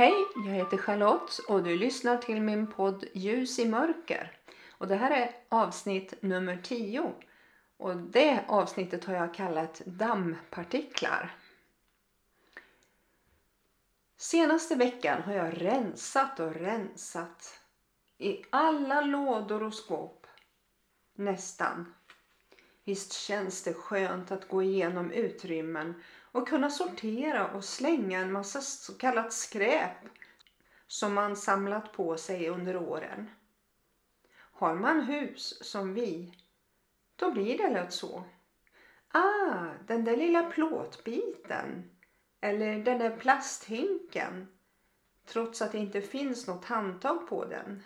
Hej, jag heter Charlotte och du lyssnar till min podd Ljus i mörker. Och det här är avsnitt nummer 10. Och det avsnittet har jag kallat dammpartiklar. Senaste veckan har jag rensat och rensat i alla lådor och skåp. Nästan. Visst känns det skönt att gå igenom utrymmen och kunna sortera och slänga en massa så kallat skräp som man samlat på sig under åren. Har man hus som vi, då blir det lätt så. Ah, den där lilla plåtbiten. Eller den där plasthinken. Trots att det inte finns något handtag på den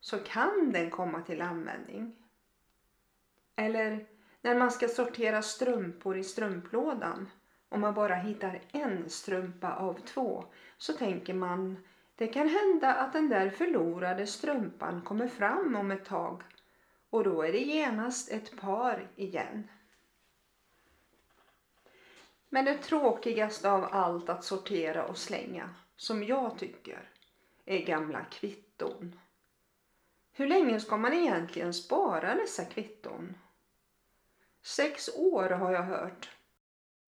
så kan den komma till användning. Eller när man ska sortera strumpor i strumplådan om man bara hittar en strumpa av två så tänker man det kan hända att den där förlorade strumpan kommer fram om ett tag och då är det genast ett par igen. Men det tråkigaste av allt att sortera och slänga, som jag tycker, är gamla kvitton. Hur länge ska man egentligen spara dessa kvitton? Sex år har jag hört.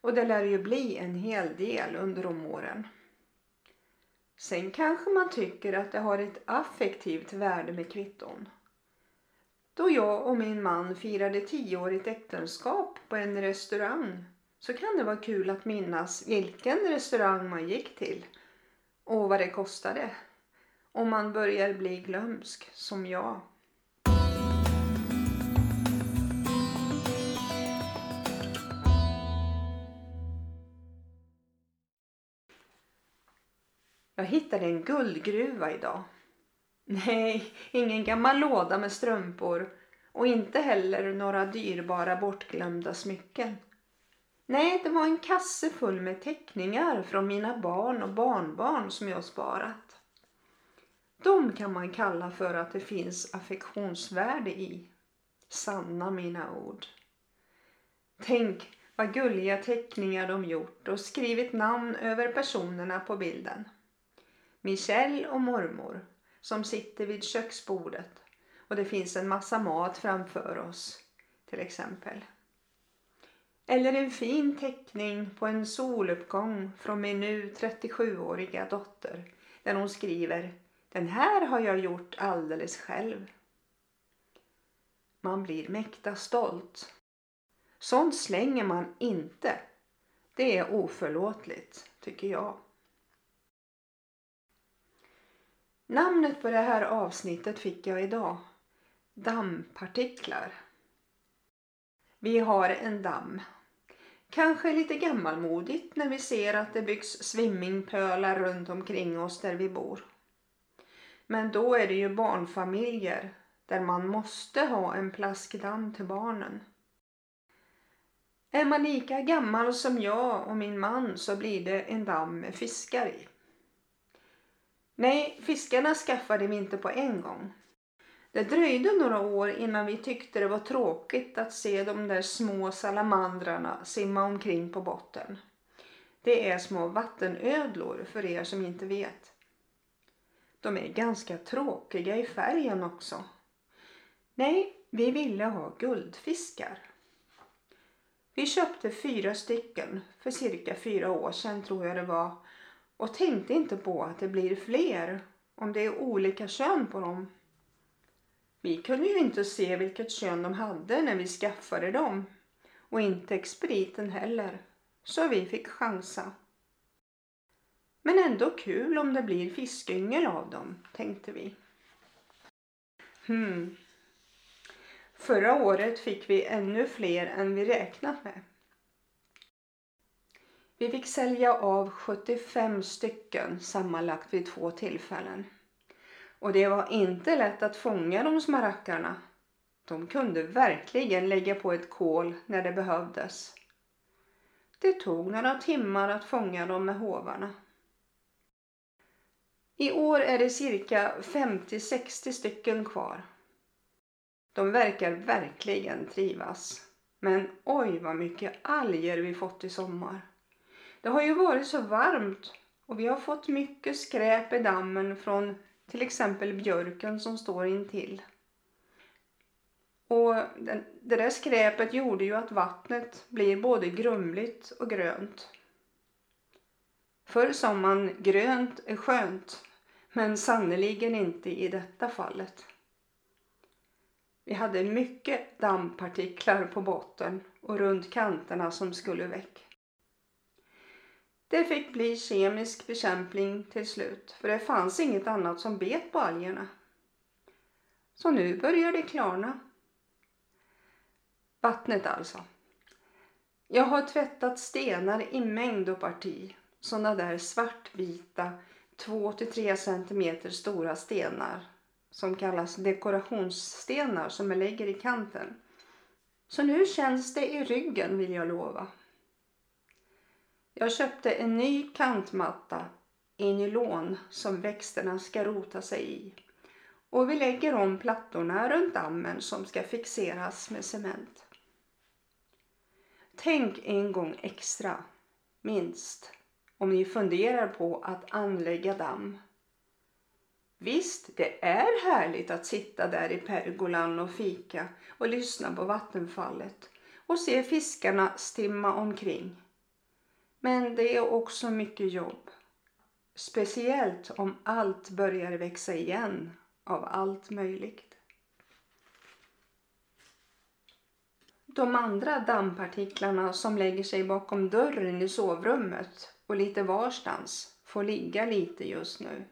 Och det lär ju bli en hel del under de åren. Sen kanske man tycker att det har ett affektivt värde med kvitton. Då jag och min man firade tioårigt äktenskap på en restaurang så kan det vara kul att minnas vilken restaurang man gick till och vad det kostade. Om man börjar bli glömsk som jag. Jag hittade en guldgruva idag. Nej, ingen gammal låda med strumpor och inte heller några dyrbara bortglömda smycken. Nej, det var en kasse full med teckningar från mina barn och barnbarn som jag sparat. De kan man kalla för att det finns affektionsvärde i. Sanna mina ord. Tänk vad gulliga teckningar de gjort och skrivit namn över personerna på bilden. Michelle och mormor som sitter vid köksbordet och det finns en massa mat framför oss till exempel. Eller en fin teckning på en soluppgång från min nu 37-åriga dotter där hon skriver Den här har jag gjort alldeles själv. Man blir mäkta stolt. Sånt slänger man inte. Det är oförlåtligt, tycker jag. Namnet på det här avsnittet fick jag idag. Dammpartiklar. Vi har en damm. Kanske lite gammalmodigt när vi ser att det byggs swimmingpölar runt omkring oss där vi bor. Men då är det ju barnfamiljer där man måste ha en plaskdamm till barnen. Är man lika gammal som jag och min man så blir det en damm med fiskar i. Nej, fiskarna skaffade vi inte på en gång. Det dröjde några år innan vi tyckte det var tråkigt att se de där små salamandrarna simma omkring på botten. Det är små vattenödlor för er som inte vet. De är ganska tråkiga i färgen också. Nej, vi ville ha guldfiskar. Vi köpte fyra stycken för cirka fyra år sedan tror jag det var och tänkte inte på att det blir fler om det är olika kön på dem. Vi kunde ju inte se vilket kön de hade när vi skaffade dem och inte expediten heller, så vi fick chansa. Men ändå kul om det blir fiskyngel av dem, tänkte vi. Hmm. Förra året fick vi ännu fler än vi räknat med. Vi fick sälja av 75 stycken sammanlagt vid två tillfällen. Och det var inte lätt att fånga de små rackarna. De kunde verkligen lägga på ett kol när det behövdes. Det tog några timmar att fånga dem med hovarna. I år är det cirka 50-60 stycken kvar. De verkar verkligen trivas. Men oj vad mycket alger vi fått i sommar. Det har ju varit så varmt Och vi har fått mycket skräp i dammen från till exempel björken som står intill. Och det där skräpet gjorde ju att vattnet blir både grumligt och grönt. Förr sa man grönt är skönt, men sannerligen inte i detta fallet. Vi hade mycket dammpartiklar på botten och runt kanterna som skulle väck. Det fick bli kemisk bekämpning till slut för det fanns inget annat som bet på algerna. Så nu börjar det klarna. Vattnet alltså. Jag har tvättat stenar i mängd och parti. Sådana där svartvita 2-3 cm stora stenar som kallas dekorationsstenar som jag lägger i kanten. Så nu känns det i ryggen vill jag lova. Jag köpte en ny kantmatta i nylon som växterna ska rota sig i. Och vi lägger om plattorna runt dammen som ska fixeras med cement. Tänk en gång extra, minst, om ni funderar på att anlägga damm. Visst, det är härligt att sitta där i pergolan och fika och lyssna på vattenfallet och se fiskarna stimma omkring. Men det är också mycket jobb. Speciellt om allt börjar växa igen av allt möjligt. De andra dammpartiklarna som lägger sig bakom dörren i sovrummet och lite varstans får ligga lite just nu.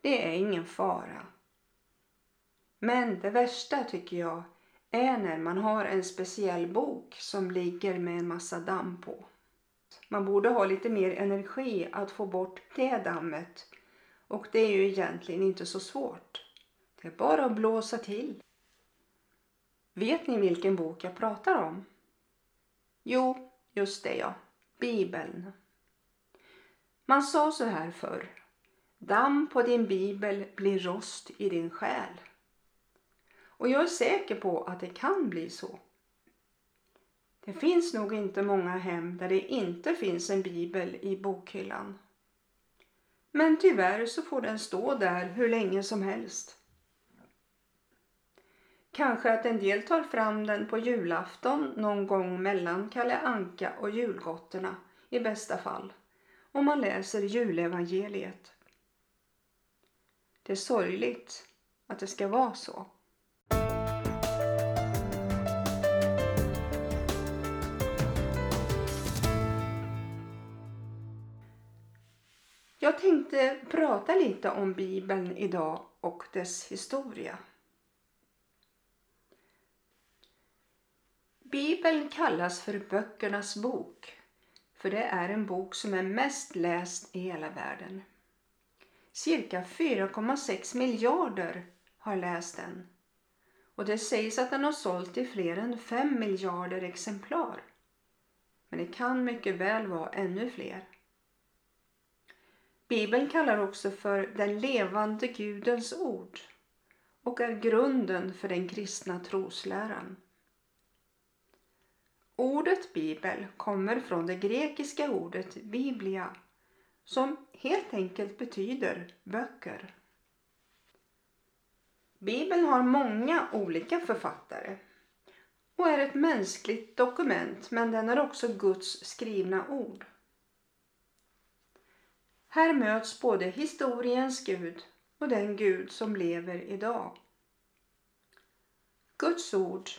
Det är ingen fara. Men det värsta tycker jag är när man har en speciell bok som ligger med en massa damm på. Man borde ha lite mer energi att få bort det dammet och det är ju egentligen inte så svårt. Det är bara att blåsa till. Vet ni vilken bok jag pratar om? Jo, just det ja. Bibeln. Man sa så här förr. Damm på din bibel blir rost i din själ. Och jag är säker på att det kan bli så. Det finns nog inte många hem där det inte finns en bibel i bokhyllan. Men tyvärr så får den stå där hur länge som helst. Kanske att en del tar fram den på julafton någon gång mellan Kalle Anka och julgotterna i bästa fall. Och man läser julevangeliet. Det är sorgligt att det ska vara så. Jag tänkte prata lite om Bibeln idag och dess historia. Bibeln kallas för böckernas bok för det är en bok som är mest läst i hela världen. Cirka 4,6 miljarder har läst den och det sägs att den har sålt i fler än 5 miljarder exemplar. Men det kan mycket väl vara ännu fler. Bibeln kallar också för den levande Gudens ord och är grunden för den kristna trosläran. Ordet bibel kommer från det grekiska ordet biblia som helt enkelt betyder böcker. Bibeln har många olika författare och är ett mänskligt dokument men den är också Guds skrivna ord. Här möts både historiens Gud och den Gud som lever idag. Guds ord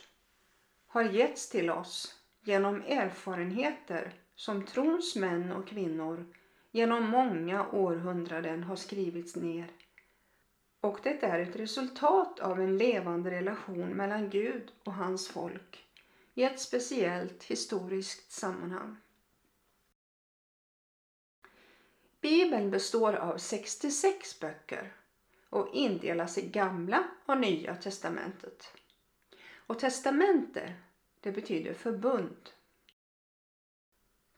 har getts till oss genom erfarenheter som trons män och kvinnor genom många århundraden har skrivits ner. Och det är ett resultat av en levande relation mellan Gud och hans folk i ett speciellt historiskt sammanhang. Bibeln består av 66 böcker och indelas i gamla och nya testamentet. Och testamente, det betyder förbund.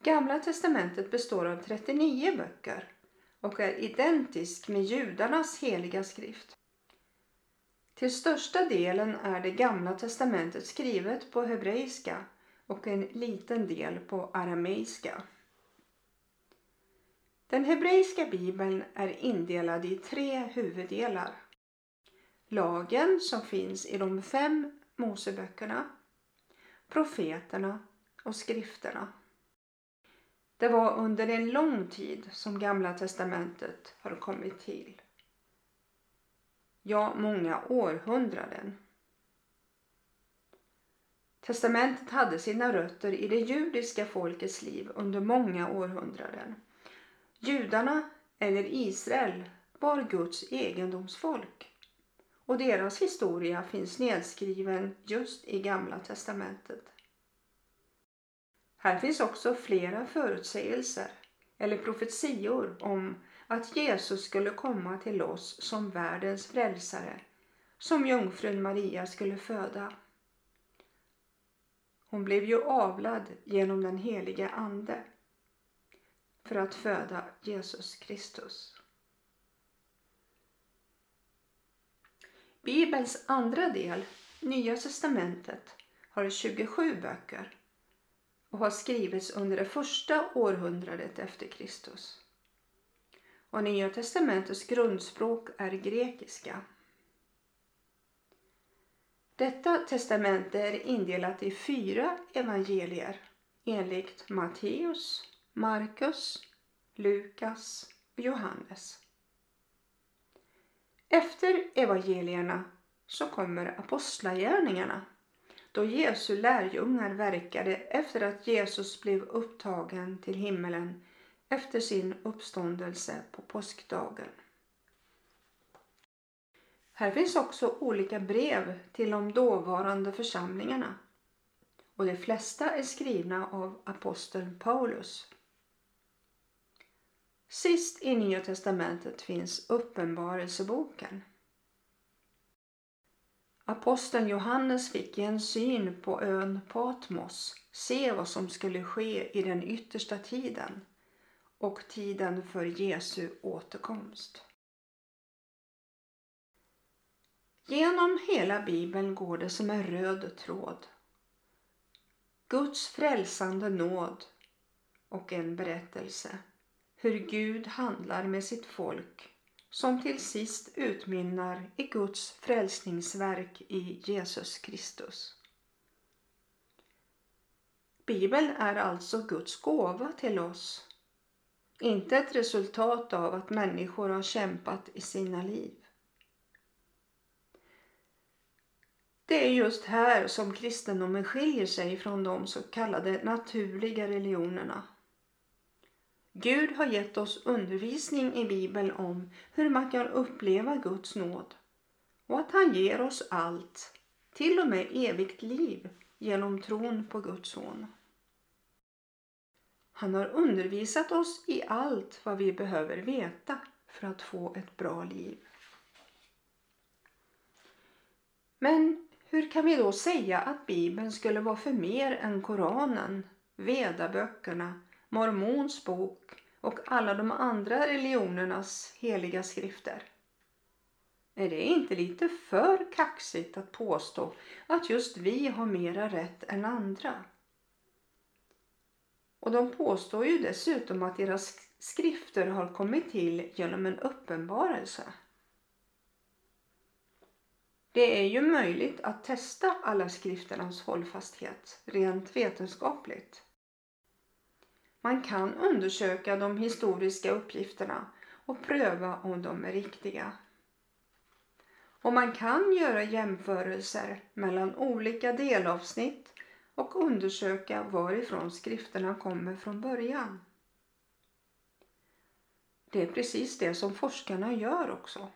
Gamla testamentet består av 39 böcker och är identisk med judarnas heliga skrift. Till största delen är det gamla testamentet skrivet på hebreiska och en liten del på arameiska. Den hebreiska bibeln är indelad i tre huvuddelar. Lagen som finns i de fem Moseböckerna, profeterna och skrifterna. Det var under en lång tid som Gamla testamentet har kommit till. Ja, många århundraden. Testamentet hade sina rötter i det judiska folkets liv under många århundraden. Judarna, eller Israel, var Guds egendomsfolk och deras historia finns nedskriven just i Gamla testamentet. Här finns också flera förutsägelser eller profetior om att Jesus skulle komma till oss som världens frälsare som jungfrun Maria skulle föda. Hon blev ju avlad genom den heliga Ande för att föda Jesus Kristus. Bibelns andra del, Nya testamentet, har 27 böcker och har skrivits under det första århundradet efter Kristus. Och Nya testamentets grundspråk är grekiska. Detta testamente är indelat i fyra evangelier enligt Matteus, Markus, Lukas och Johannes. Efter evangelierna så kommer apostlagärningarna då Jesu lärjungar verkade efter att Jesus blev upptagen till himmelen efter sin uppståndelse på påskdagen. Här finns också olika brev till de dåvarande församlingarna och de flesta är skrivna av aposteln Paulus. Sist i Nya testamentet finns Uppenbarelseboken. Aposteln Johannes fick i en syn på ön Patmos se vad som skulle ske i den yttersta tiden och tiden för Jesu återkomst. Genom hela bibeln går det som en röd tråd. Guds frälsande nåd och en berättelse hur Gud handlar med sitt folk som till sist utmynnar i Guds frälsningsverk i Jesus Kristus. Bibeln är alltså Guds gåva till oss, inte ett resultat av att människor har kämpat i sina liv. Det är just här som kristendomen skiljer sig från de så kallade naturliga religionerna. Gud har gett oss undervisning i Bibeln om hur man kan uppleva Guds nåd och att han ger oss allt, till och med evigt liv, genom tron på Guds son. Han har undervisat oss i allt vad vi behöver veta för att få ett bra liv. Men hur kan vi då säga att Bibeln skulle vara för mer än Koranen, Vedaböckerna mormons bok och alla de andra religionernas heliga skrifter. Är det inte lite för kaxigt att påstå att just vi har mera rätt än andra? Och de påstår ju dessutom att deras skrifter har kommit till genom en uppenbarelse. Det är ju möjligt att testa alla skrifternas hållfasthet rent vetenskapligt. Man kan undersöka de historiska uppgifterna och pröva om de är riktiga. Och man kan göra jämförelser mellan olika delavsnitt och undersöka varifrån skrifterna kommer från början. Det är precis det som forskarna gör också.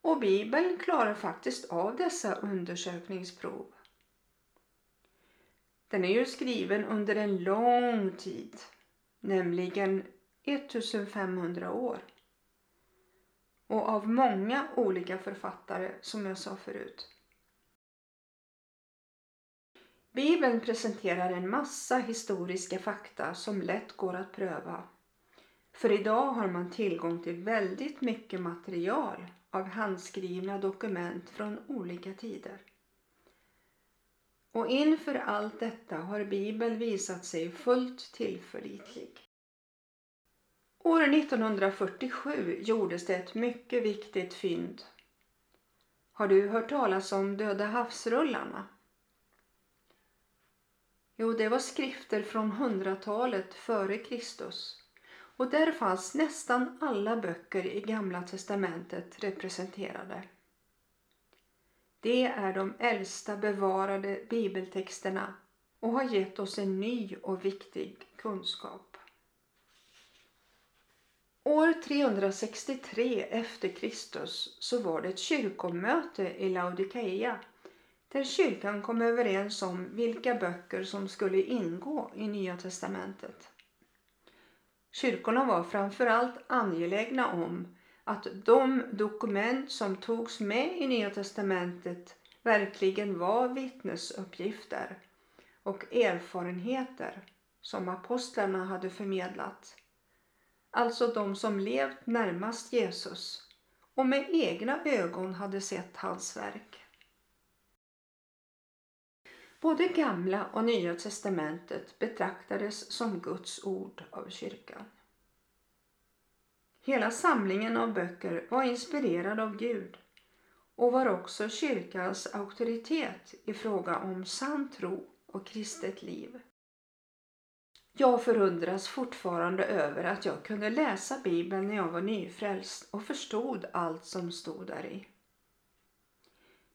Och Bibeln klarar faktiskt av dessa undersökningsprov. Den är ju skriven under en lång tid, nämligen 1500 år. Och av många olika författare som jag sa förut. Bibeln presenterar en massa historiska fakta som lätt går att pröva. För idag har man tillgång till väldigt mycket material av handskrivna dokument från olika tider. Och inför allt detta har Bibeln visat sig fullt tillförlitlig. År 1947 gjordes det ett mycket viktigt fynd. Har du hört talas om Döda havsrullarna? Jo, det var skrifter från hundratalet före Kristus och där fanns nästan alla böcker i Gamla testamentet representerade. Det är de äldsta bevarade bibeltexterna och har gett oss en ny och viktig kunskap. År 363 efter Kristus så var det ett kyrkomöte i Laodikeia där kyrkan kom överens om vilka böcker som skulle ingå i Nya testamentet. Kyrkorna var framförallt angelägna om att de dokument som togs med i Nya testamentet verkligen var vittnesuppgifter och erfarenheter som apostlarna hade förmedlat. Alltså de som levt närmast Jesus och med egna ögon hade sett hans verk. Både Gamla och Nya testamentet betraktades som Guds ord av kyrkan. Hela samlingen av böcker var inspirerad av Gud och var också kyrkans auktoritet i fråga om sann tro och kristet liv. Jag förundras fortfarande över att jag kunde läsa Bibeln när jag var nyfrälst och förstod allt som stod där i.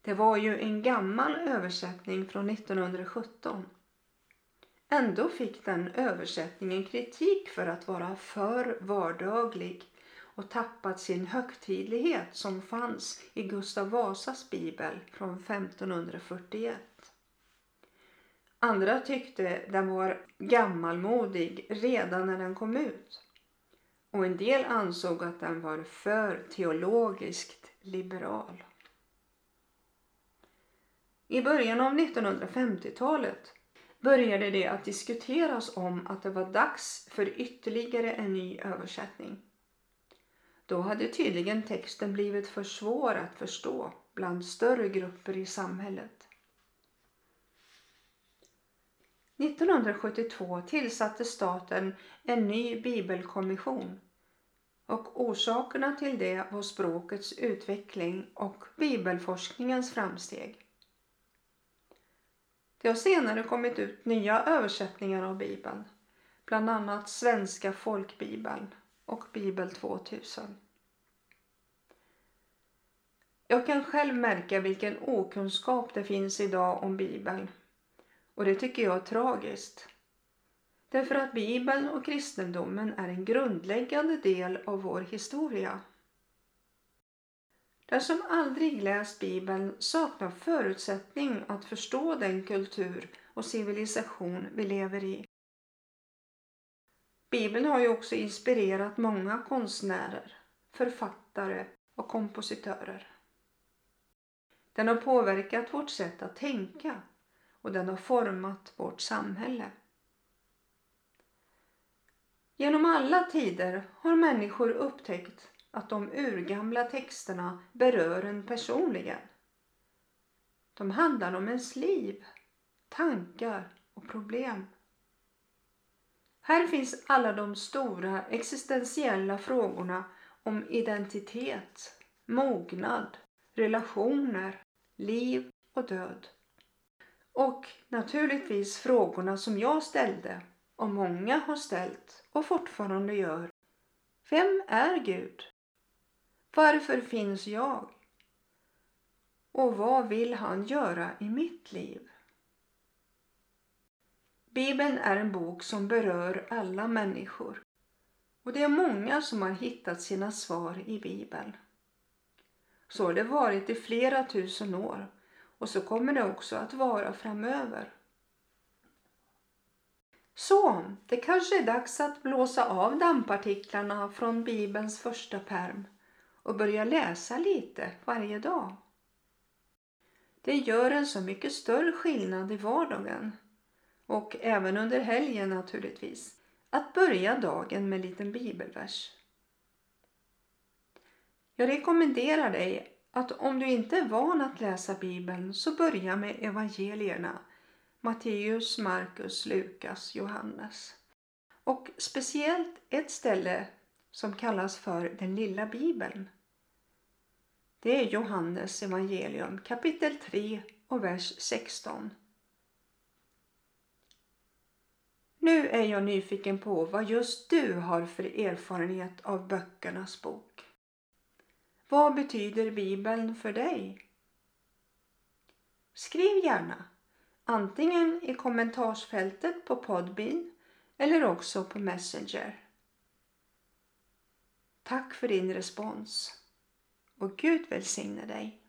Det var ju en gammal översättning från 1917. Ändå fick den översättningen kritik för att vara för vardaglig och tappat sin högtidlighet som fanns i Gustav Vasas bibel från 1541. Andra tyckte den var gammalmodig redan när den kom ut. Och en del ansåg att den var för teologiskt liberal. I början av 1950-talet började det att diskuteras om att det var dags för ytterligare en ny översättning. Då hade tydligen texten blivit för svår att förstå bland större grupper i samhället. 1972 tillsatte staten en ny bibelkommission och orsakerna till det var språkets utveckling och bibelforskningens framsteg. Det har senare kommit ut nya översättningar av Bibeln, bland annat Svenska folkbibeln och Bibel 2000. Jag kan själv märka vilken okunskap det finns idag om Bibeln och det tycker jag är tragiskt. Därför att Bibeln och kristendomen är en grundläggande del av vår historia. Den som aldrig läst Bibeln saknar förutsättning att förstå den kultur och civilisation vi lever i. Bibeln har ju också inspirerat många konstnärer, författare och kompositörer. Den har påverkat vårt sätt att tänka och den har format vårt samhälle. Genom alla tider har människor upptäckt att de urgamla texterna berör en personligen. De handlar om ens liv, tankar och problem. Här finns alla de stora existentiella frågorna om identitet, mognad, relationer, liv och död. Och naturligtvis frågorna som jag ställde och många har ställt och fortfarande gör. Vem är Gud? Varför finns jag? Och vad vill han göra i mitt liv? Bibeln är en bok som berör alla människor och det är många som har hittat sina svar i Bibeln. Så har det varit i flera tusen år och så kommer det också att vara framöver. Så, det kanske är dags att blåsa av dammpartiklarna från Bibelns första perm och börja läsa lite varje dag. Det gör en så mycket större skillnad i vardagen och även under helgen naturligtvis att börja dagen med en liten bibelvers. Jag rekommenderar dig att om du inte är van att läsa Bibeln så börja med evangelierna Matteus, Markus, Lukas, Johannes. Och speciellt ett ställe som kallas för den lilla bibeln. Det är Johannes evangelium kapitel 3 och vers 16. Nu är jag nyfiken på vad just du har för erfarenhet av böckernas bok. Vad betyder Bibeln för dig? Skriv gärna, antingen i kommentarsfältet på Podbean eller också på Messenger. Tack för din respons och Gud välsigne dig.